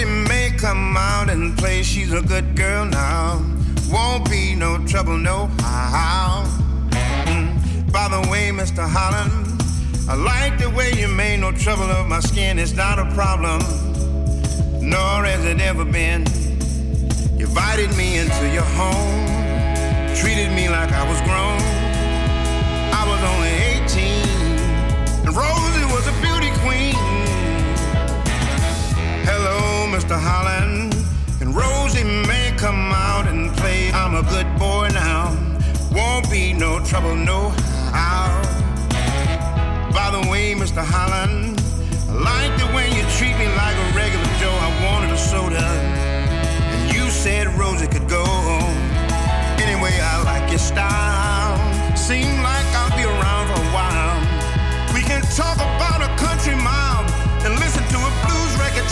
Rosie may come out and play. She's a good girl now. Won't be no trouble, no how. Mm. By the way, Mr. Holland, I like the way you made no trouble of my skin. It's not a problem, nor has it ever been. You invited me into your home, treated me like I was grown. I was only 18, and Rosie was a beauty Mr. Holland. And Rosie may come out and play. I'm a good boy now. Won't be no trouble, no how. By the way, Mr. Holland, I like the way you treat me like a regular Joe. I wanted a soda, and you said Rosie could go. Anyway, I like your style. Seem like I'll be around for a while. We can talk about a country mile and listen to a blues record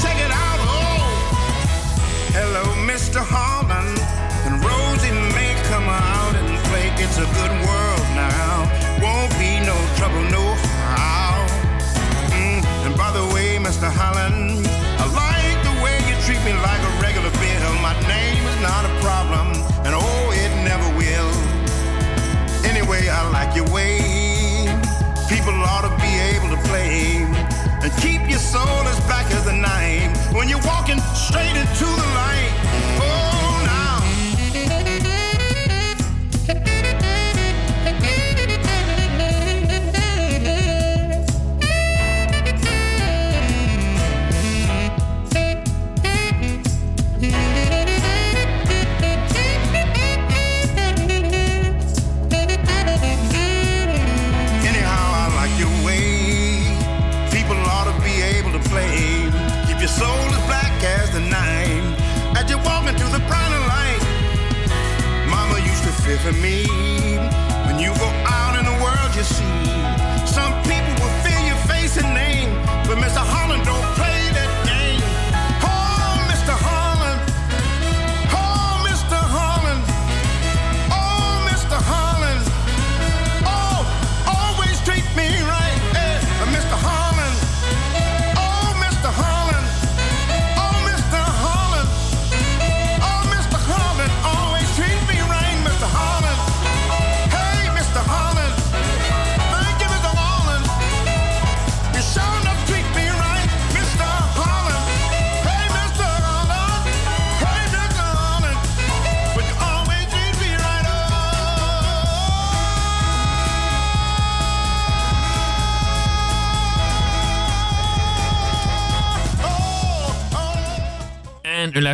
to Holland and Rosie may come out and play. It's a good world now. Won't be no trouble, no how. Mm. And by the way, Mr. Holland, I like the way you treat me like a regular bill. My name is not a problem, and oh, it never will. Anyway, I like your way. People ought to be able to play and keep your soul as black as the night when you're walking straight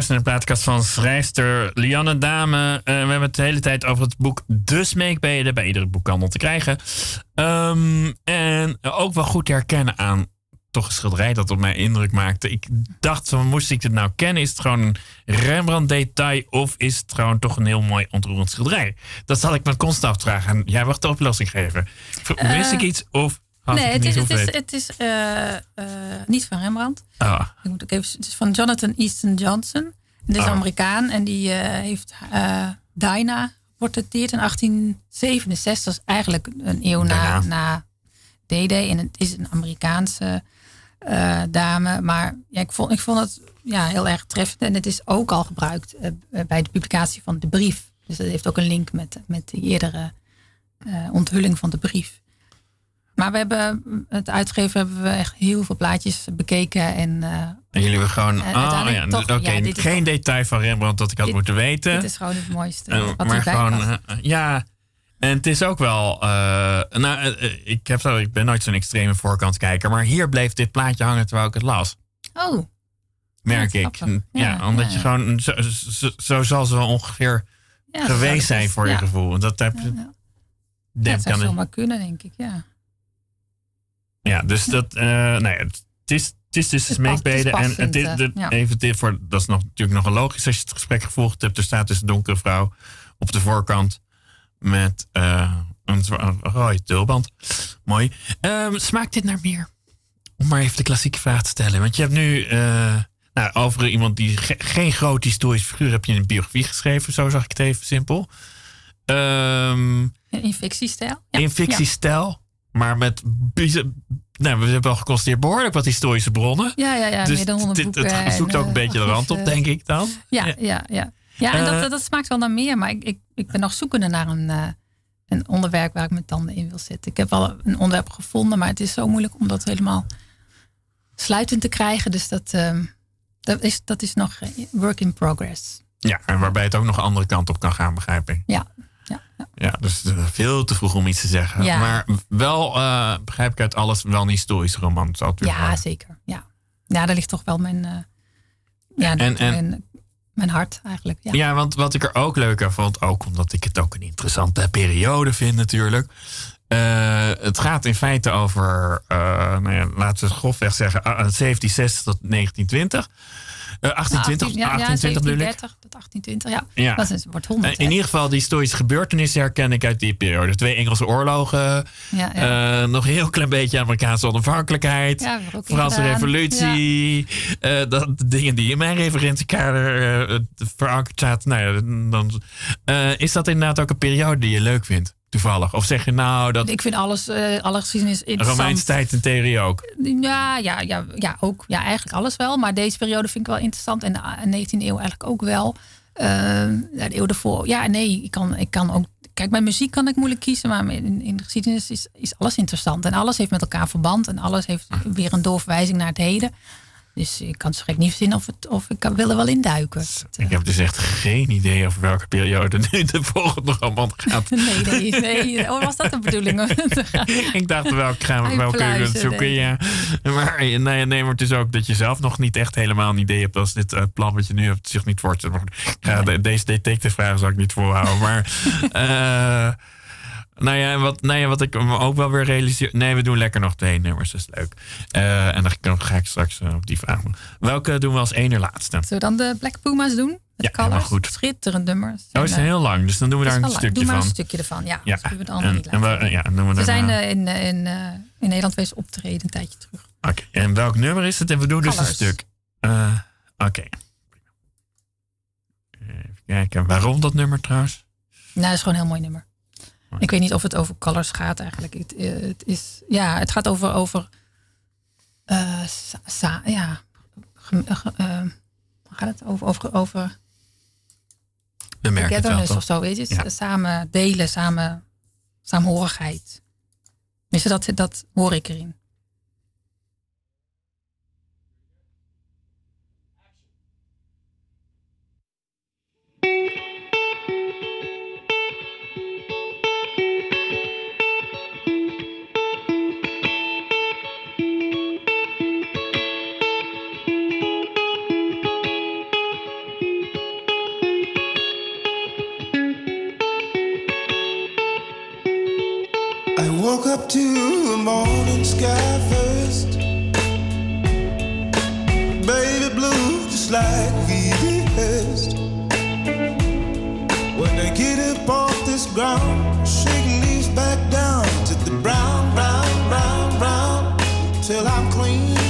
Naar de plaatkast van schrijfster Lianne Dame. Eh, we hebben het de hele tijd over het boek De Smeekbede. Bij iedere boekhandel te krijgen. Ehm, en ook wel goed te herkennen aan toch een schilderij dat op mij indruk maakte. Ik dacht, van, moest ik het nou kennen? Is het gewoon een Rembrandt-detail of is het gewoon toch een heel mooi ontroerend schilderij? Dat zal ik me constant afvragen. En jij mag de oplossing geven. Wist ik iets of nee, het is, het is, weet? het is eh, eh, niet van Rembrandt. Ah, Ik moet ook even, het is van Jonathan Easton Johnson. Het is Ah. Amerikaan en die eh, heeft Dinah geportretteerd in 1867. Dat is eigenlijk een eeuw na, na D-Day. En het is een Amerikaanse dame. Maar ja, ik, vond, ik vond het ja, heel erg treffend. En het is ook al gebruikt bij de publicatie van de brief. Dus dat heeft ook een link met, met de eerdere onthulling van de brief. Maar we hebben het uitgeven hebben we echt heel veel plaatjes bekeken. En eh, En jullie hebben gewoon. Oh ja, toch, dus- ja, dit geen toch- detail van Rembrandt dat ik had Dit- moeten weten. dit is gewoon het mooiste wat maar gewoon, eh, ja. En het is ook wel. nou, ik, heb zo, ik ben nooit zo'n extreme voorkant maar hier bleef dit plaatje hangen terwijl ik het las. Oh, Merk Ja, ik. Ja, Ja, omdat je gewoon. Zo, zo, zo zal ze wel ongeveer dat geweest het zijn voor je gevoel. Dat heb je. Ja, het zou zomaar kunnen, denk ik. Ja. Ja, dus dat. eh ja, het is. Het is dus smeekbeden. En het is, de- ja. even dit voor. Dat is nog, natuurlijk nogal logisch als je het gesprek gevolgd hebt. Er staat dus een donkere vrouw op de voorkant. Met eh, een, rode tulband. Mooi. Ehm, smaakt dit naar meer? Om maar even de klassieke vraag te stellen. Want je hebt nu. eh, nou, over iemand die ge- geen groot historisch figuur heb je een biografie geschreven. Zo zag ik het even simpel. Ehm In infectiestijl. Ja. in fictiestijl. Maar met. Nou, we hebben al geconstateerd behoorlijk wat historische bronnen. Ja, ja, ja. dus meer dan 100 dit, boeken. het zoekt en, ook een eh, beetje de rand op, denk ik dan. Ja, ja, ja. Ja, en Eh, dat, dat smaakt wel naar meer. Maar ik, ik, ik ben nog zoekende naar een, eh, een onderwerp waar ik mijn tanden in wil zetten. Ik heb wel een onderwerp gevonden, maar het is zo moeilijk om dat helemaal sluitend te krijgen. Dus dat, ehm, dat, is, dat is nog work in progress. Ja, en waarbij het ook nog een andere kant op kan gaan, begrijp ik. Ja, ja, ja. Dus is veel te vroeg om iets te zeggen. Ja. Maar wel, eh, begrijp ik uit alles, wel een historische roman. Ja zeker. Ja. ja, daar ligt toch wel mijn, eh, ja, En- en- mijn, mijn hart eigenlijk. Ja. Ja, want wat ik er ook leuk aan vond, ook omdat ik het ook een interessante periode vind natuurlijk. Eh, het gaat in feite over, eh, nou ja, laten we het grofweg zeggen, ah, 1760 tot 1920. Eh 1820, 18, ja, ja, 1820 bedoel ik. 1730 tot 1820, ja. Ja. Dat is, wordt Eh, 100. in hè? ieder geval, die historische gebeurtenissen herken ik uit die periode. Twee Engelse oorlogen, ja, ja. eh, nog een heel klein beetje Amerikaanse onafhankelijkheid. Ja, in Franse revolutie, eh, dat, de dingen die in mijn referentiekader eh, verankerd zaten. Nou ja, dan, eh, is dat inderdaad ook een periode die je leuk vindt? Toevallig? Of zeg je nou dat Ik vind alles, eh, alle geschiedenis interessant. Romeinse tijd in theorie ook? Ja, ja, ja, ja, ook. Ja, eigenlijk alles wel. Maar deze periode vind ik wel interessant. En de 19e eeuw eigenlijk ook wel. Eh, de eeuw ervoor. Ja, nee, ik kan, ik kan ook... Kijk, bij muziek kan ik moeilijk kiezen. Maar in, in de geschiedenis is, is alles interessant. En alles heeft met elkaar verband. En alles heeft weer een doorverwijzing naar het heden. Dus ik kan gek niet verzinnen of, het, of ik kan, wil er wel induiken. Ik heb dus echt geen idee over welke periode nu de volgende roman gaat. (laughs) Nee, nee, nee. Oh, was dat de bedoeling? (laughs) ik dacht welke gaan we Hij welke kunnen zoeken. nee. Ja. Maar nee, nee, maar het is ook dat je zelf nog niet echt helemaal een idee hebt als dit eh, plan wat je nu hebt zich niet voorstelt. Maar Ja, de- deze detective vragen zal ik niet voorhouden. Maar (laughs) eh, nou ja, wat, nou ja, wat ik me ook wel weer realiseer. Nee, we doen lekker nog twee nummers, dat is leuk. Eh, en dan ga ik- straks eh, op die vraag. Welke doen we als ene laatste? Zullen we dan de Black Puma's doen? Met Ja, Colors? goed. Schitterend nummer. Oh, is het heel lang, dus dan doen we daar een is stukje Doe maar van. een stukje ervan, ja. Ja, Dus we en, niet en we, ja, dan doen we We zijn eh, in, in, in Nederland wezen optreden een tijdje terug. Oké, en welk nummer is het? En we doen dus een stuk. Oké. Even kijken, waarom dat nummer trouwens? Nou, dat is gewoon een heel mooi nummer. Ik weet niet of het over colors gaat eigenlijk. Het, eh, het is, ja, het gaat over, over eh, sa- sa- ja, eh, ge- eh, waar gaat het over, over, over We merken het togetherness toch? of zo, weet je? Ja. Samen delen, samen, saamhorigheid. Tenminste, dat, dat hoor ik erin. First. Baby blue, just like we rehearsed. When I get up off this ground, shake leaves back down to the brown, brown, brown, brown, till I'm clean.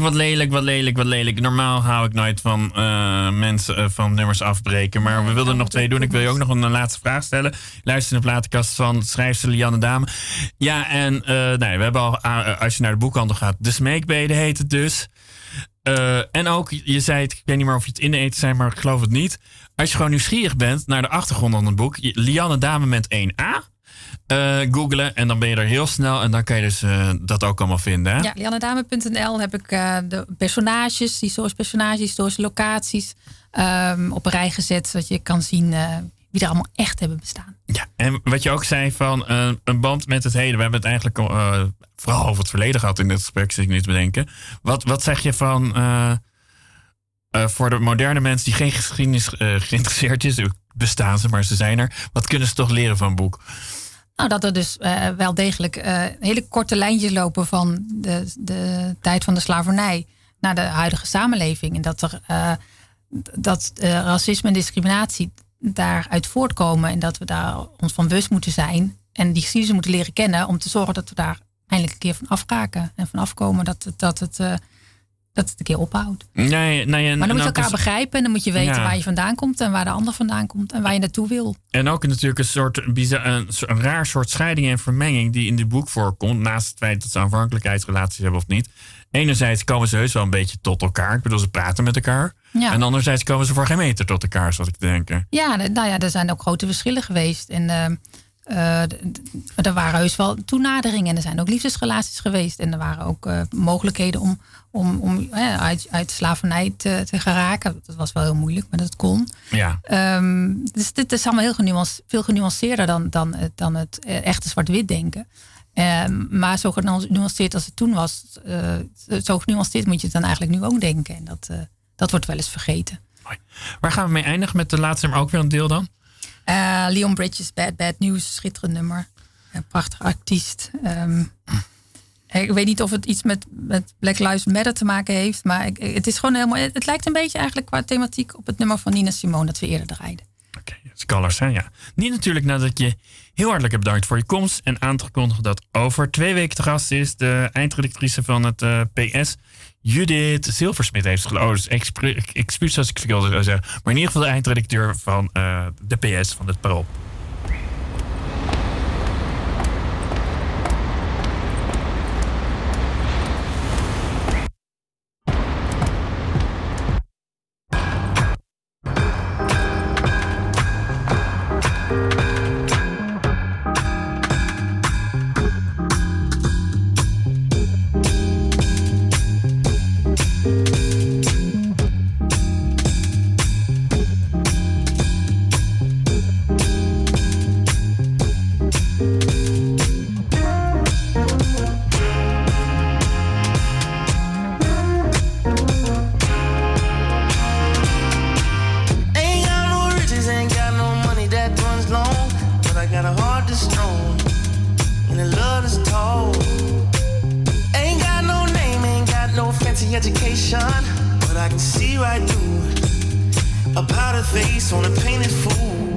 Wat lelijk, wat lelijk, wat lelijk. Normaal hou ik nooit van eh, mensen eh, van nummers afbreken. Maar we wilden nog twee doen. Ik wil je ook nog een, laatste vraag stellen. Luister naar de platenkast van schrijfster Lianne Dame. Ja, en eh, nee, we hebben al, als je naar de boekhandel gaat, de smeekbeden heet het dus. En ook, je zei het, ik weet niet meer of je het in de eten zei, maar ik geloof het niet. Als je gewoon nieuwsgierig bent naar de achtergrond van het boek, Lianne Dame met 1A. Eh googelen en dan ben je er heel snel en dan kan je dus eh, dat ook allemaal vinden. Hè? Ja, liannedame.nl heb ik eh, de personages, historische personages, historische locaties ehm, op een rij gezet. Zodat je kan zien wie er allemaal echt hebben bestaan. Ja, en wat je ook zei van een band met het heden. We hebben het eigenlijk vooral over het verleden gehad in dit gesprek, zit ik nu te bedenken. Wat, wat zeg je van voor de moderne mensen die geen geschiedenis geïnteresseerd is, bestaan ze, maar ze zijn er. Wat kunnen ze toch leren van een boek? Nou, dat er dus eh, wel degelijk eh, hele korte lijntjes lopen van de, de tijd van de slavernij naar de huidige samenleving. En dat er eh, dat racisme en discriminatie daaruit voortkomen en dat we daar ons van bewust moeten zijn. en die geschiedenis moeten leren kennen om te zorgen dat we daar eindelijk een keer van afraken en van afkomen. Dat dat het, dat het een keer ophoudt. Nee, Maar dan moet je ook elkaar een- begrijpen en dan moet je weten Ja. waar je vandaan komt en waar de ander vandaan komt en waar je naartoe wil. En ook natuurlijk een soort bizar, een, een raar soort scheiding en vermenging die in dit boek voorkomt. Naast het feit dat ze afhankelijkheidsrelaties hebben of niet. Enerzijds komen ze heus wel een beetje tot elkaar. Ik bedoel, ze praten met elkaar. Ja. En anderzijds komen ze voor geen meter tot elkaar, zoals ik te denken. Ja, nou ja, er zijn ook grote verschillen geweest. En eh, eh, er waren heus wel toenaderingen. En er zijn ook liefdesrelaties geweest. En er waren ook eh, mogelijkheden om, om, om uit, uit slavernij te, te geraken. Dat was wel heel moeilijk, maar dat kon. Ja. Ehm, dus dit is allemaal heel genuance, veel genuanceerder dan, dan, het- dan het eh, echte zwart-wit denken. Ehm, maar zo genuanceerd als het toen was, eh, zo genuanceerd moet je het dan eigenlijk nu ook denken. En dat, eh, dat wordt wel eens vergeten. Waar gaan we mee eindigen met de laatste, maar ook weer een deel dan? Leon Bridges, Bad Bad News, schitterend nummer. Een prachtig artiest. Ehm, ik weet niet of het iets met, met Black Lives Matter te maken heeft. Maar het is gewoon helemaal. Het lijkt een beetje eigenlijk qua thematiek op het nummer van Nina Simone dat we eerder draaiden. Scholars, hè? Ja. Niet natuurlijk nadat je heel hartelijk heb bedankt voor je komst. En aan te kondigen dat over twee weken te gast is de eindredactrice van het eh, PS. Judith Zilversmit heeft geloof. Oh, dus excuus als ik veel zou zeggen. Maar in ieder geval de eindredacteur van eh, de PS van het Parool. Fancy education. But I can see right through a powdered face on a painted fool.